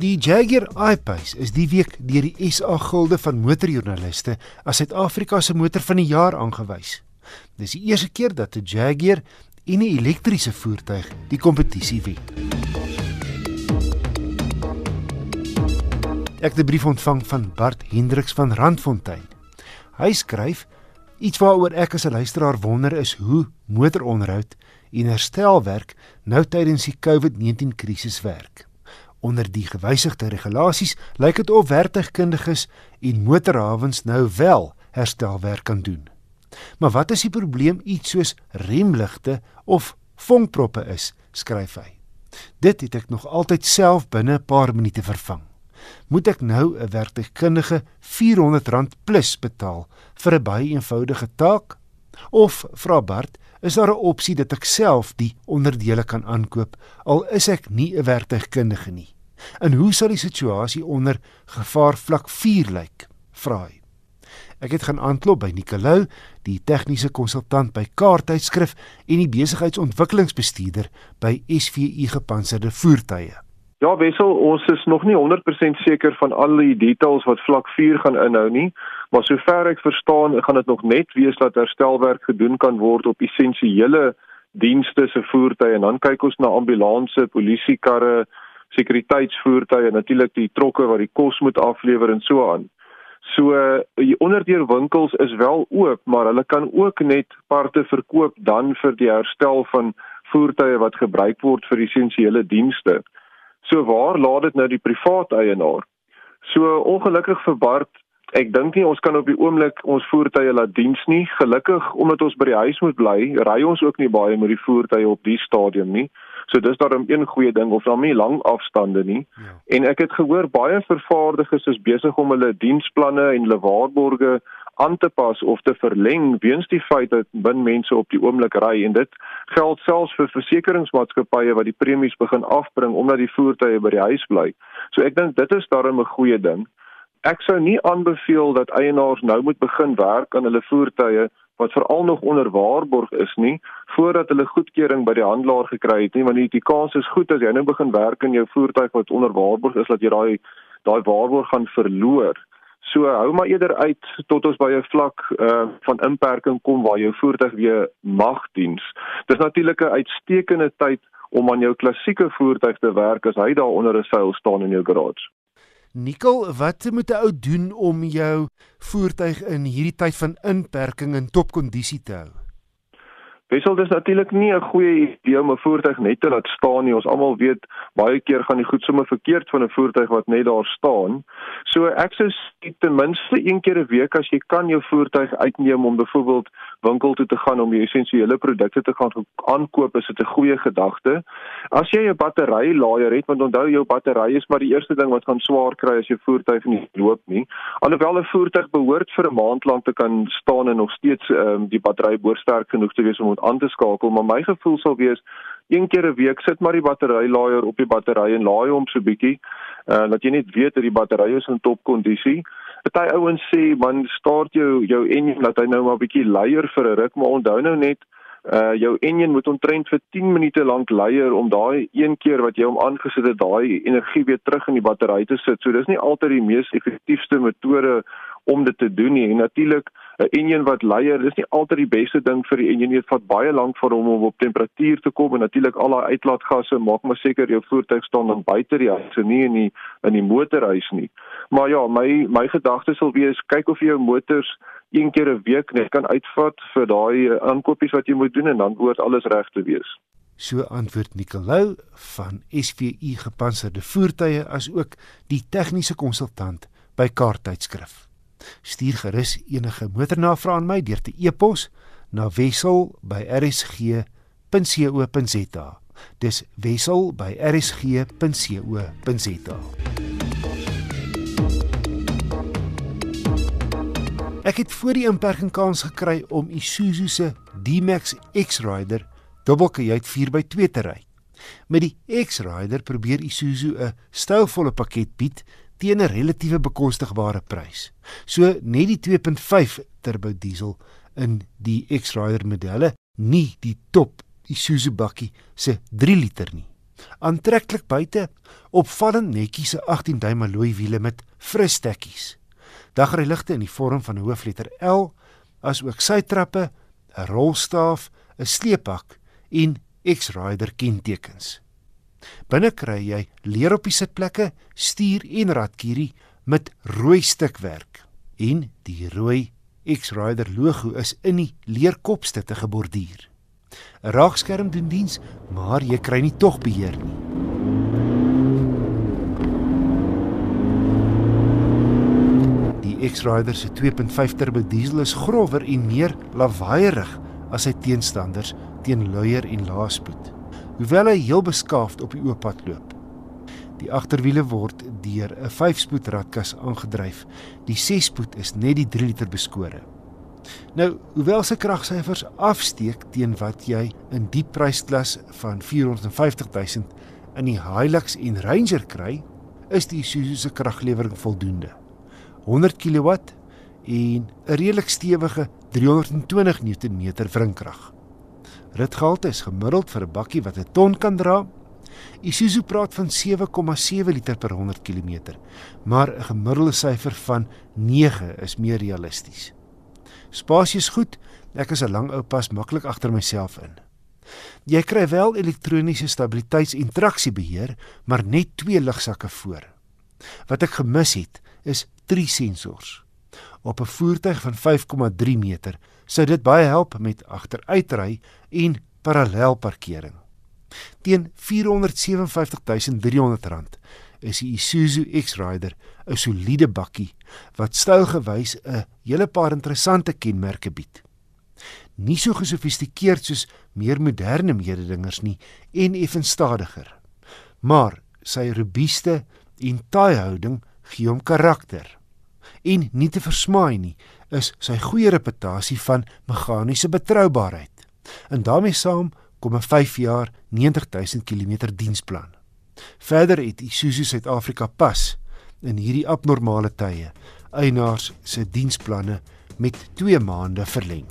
Die Jaguar I-Pace is die week deur die SA Gilde van Motorjoernaliste as Suid-Afrika se motor van die jaar aangewys. Dis die eerste keer dat 'n Jaguar en 'n elektriese voertuig die kompetisie wen. Ek het 'n brief ontvang van Bart Hendriks van Randfontein. Hy skryf iets waaroor ek as 'n luisteraar wonder is hoe motoronderhoud en herstelwerk nou tydens die COVID-19 krisis werk. Onder die gewysigde regulasies lyk dit of werktuigkundiges en motorhawens nou wel herstelwerk kan doen. Maar wat as die probleem iets soos remligte of vonkproppe is, skryf hy. Dit het ek nog altyd self binne 'n paar minute vervang. Moet ek nou 'n werktuigkundige R400 plus betaal vir 'n baie eenvoudige taak? Of vra Bart, is daar 'n opsie dat ek self die onderdele kan aankoop al is ek nie 'n werktuigkundige nie? En hoe sal die situasie onder gevaar vlak 4 lyk? Vra hy. Ek het gaan aanklop by Nicolou, die tegniese konsultant by Kaarttydskrif en die besigheidsontwikkelingsbestuurder by SVU Gepantserde Voertuie. Ja, Wessel, ons is nog nie 100% seker van al die details wat vlak 4 gaan inhou nie, maar sover ek verstaan, gaan dit nog net wees dat herstelwerk gedoen kan word op essensiële dienste se voertuie en dan kyk ons na ambulanse, polisiekarre, sekuriteitsvoertuie en natuurlik die trokke wat die kos moet aflewer en so aan. So die onderdeurwinkels is wel oop, maar hulle kan ook net parte verkoop dan vir die herstel van voertuie wat gebruik word vir essensiële dienste. So waar laat dit nou die privaat eienaar? So ongelukkig vir Bart, ek dink nie ons kan op die oomblik ons voertuie laat diens nie. Gelukkig omdat ons by die huis moet bly, ry ons ook nie baie met die voertuie op die stadium nie. So dis daarom een goeie ding of dan nie lang afstande nie. Ja. En ek het gehoor baie vervaardigers is besig om hulle diensplanne en hulle waarborge aan te pas of te verleng weens die feit dat min mense op die oomblik ry en dit geld selfs vir versekeringsmaatskappye wat die premies begin afbring omdat die voertuie by die huis bly. So ek dink dit is daarom 'n goeie ding. Ek sou nie aanbeveel dat eienaars nou moet begin werk aan hulle voertuie wat veral nog onder waarborg is nie voordat hulle goedkeuring by die handelaar gekry het nie want die, kans is goed as jy nou begin werk in jou voertuig wat onder waarborg is dat jy daai daai waarborg gaan verloor. So hou maar eerder uit tot ons by 'n vlak uh, van inperking kom waar jou voertuig weer mag diens. Dis natuurlik 'n uitstekende tyd om aan jou klassieke voertuig te werk as hy daar onder 'n seil staan in jou garage. Nikkel, wat moet 'n ou doen om jou voertuig in hierdie tyd van inperking in topkondisie te hou? Wissel dis natuurlik nie 'n goeie idee om 'n voertuig net te laat staan nie. Ons almal weet baie keer gaan die goed sommer verkeerd van 'n voertuig wat net daar staan. So ek sou ten minste een keer 'n week as jy kan jou voertuig uitneem om byvoorbeeld winkel toe te gaan om jou essensiële produkte te gaan aankoop, is dit 'n goeie gedagte. As jy 'n batterylaaier het, want onthou jou battery is maar die eerste ding wat gaan swaar kry as jou voertuig nie loop nie. Alhoewel 'n voertuig behoort vir 'n maand lank te kan staan en nog steeds um, die battery behoort sterk genoeg te wees om aan te skakel, maar my gevoel sal wees een keer 'n week sit maar die batterylaaier op die battery en laai hom so bietjie, uh dat jy net weet dat die battery is in topkondisie. Party ouens sê man, start jou jou enjin dat hy nou maar bietjie leier vir 'n ruk, maar onthou nou net uh jou enjin moet omtrent vir 10 minute lank leier om daai een keer wat jy hom aangesit het, daai energie weer terug in die battery te sit. So dis nie altyd die mees effektiewste metode om dit te doen nie. En natuurlik 'n enjin wat leier, dis nie altyd die beste ding vir die enjin nie. Dit vat baie lank vir hom om op temperatuur te kom en natuurlik al daai uitlaatgasse maak maar seker jou voertuig staan dan buite die huis en nie in die in die motorhuis nie. Maar ja, my my gedagte sal wees kyk of jy jou motors een keer 'n week net kan uitvat vir daai eh, aankopies wat jy moet doen en dan behoort alles reg te wees. So antwoord Nicolou van SVU gepantserde voertuie as ook die tegniese konsultant by Kaarttydskrif. Stuur gerus enige motornavrae aan my deur te e-pos na wissel@rsg.co.za. Dis wissel@rsg.co.za. Ek het voor die inperking kans gekry om Isuzu se D-Max X-Rider dubbelkajuit 4x2 te ry. Met die X-Rider probeer Isuzu 'n stylvolle pakket bied teen 'n relatiewe bekostigbare prys. So net die 2.5 turbo diesel in die X-Rider modelle, nie die top Isuzu bakkie se 3 liter nie. Aantreklik buite, opvallend netjies se 18-duim alloy wiele met fris stekkies. Dagryligte in die vorm van 'n hoofletter L, asook sytrappe, 'n rolstaaf, 'n sleepak en X-Rider kentekens. Binne kry jy leer op die sitplekke, stuur en ratkierie met rooi stukwerk en die rooi X-Rider logo is in die leerkopstutte geborduur. 'n Raakskerm doen diens, maar jy kry nie tog beheer nie. Die X-Rider se 2.5 turbo diesel is grower en meer lawaaierig as sy teenstanders teen luier en laaspoed. Hoewel hy heel beskaafd op die oop pad loop. Die agterwiele word deur 'n 5-spoed ratkas aangedryf. Die 6-spoed is net die 3 liter beskore. Nou, hoewel se kragsyfers afsteek teen wat jy in die prysklas van 450 000 in die Hilux en Ranger kry, is die Isuzu se kraglewering voldoende. 100 kW en 'n redelik stewige 320 Nm wrinkrag. Ritgehalte is gemiddeld vir 'n bakkie wat 'n ton kan dra. Isuzu praat van 7,7 liter per 100 km, maar 'n gemiddelde syfer van 9 is meer realisties. Spasie is goed. Ek is 'n lang ou pas maklik agter myself in. Jy kry wel elektroniese stabiliteits- en traksiebeheer, maar net twee ligsakke voor. Wat ek gemis het, is drie sensors. Op 'n voertuig van 5,3 meter sou dit baie help met agteruitry en parallelparkering. Teen R457.300 is die Isuzu X-Rider 'n soliede bakkie wat stylgewys 'n hele paar interessante kenmerke bied. Nie so gesofistikeerd soos meer moderne mededingers nie en effens stadiger. Maar sy robuuste en taai houding gee hom karakter. En nie te versmaai nie, is sy goeie reputasie van meganiese betroubaarheid. En daarmee saam kom 'n 5 jaar 90000 km diensplan. Verder het Isuzu Suid-Afrika pas in hierdie abnormale tye eienaars se diensplanne met 2 maande verleng.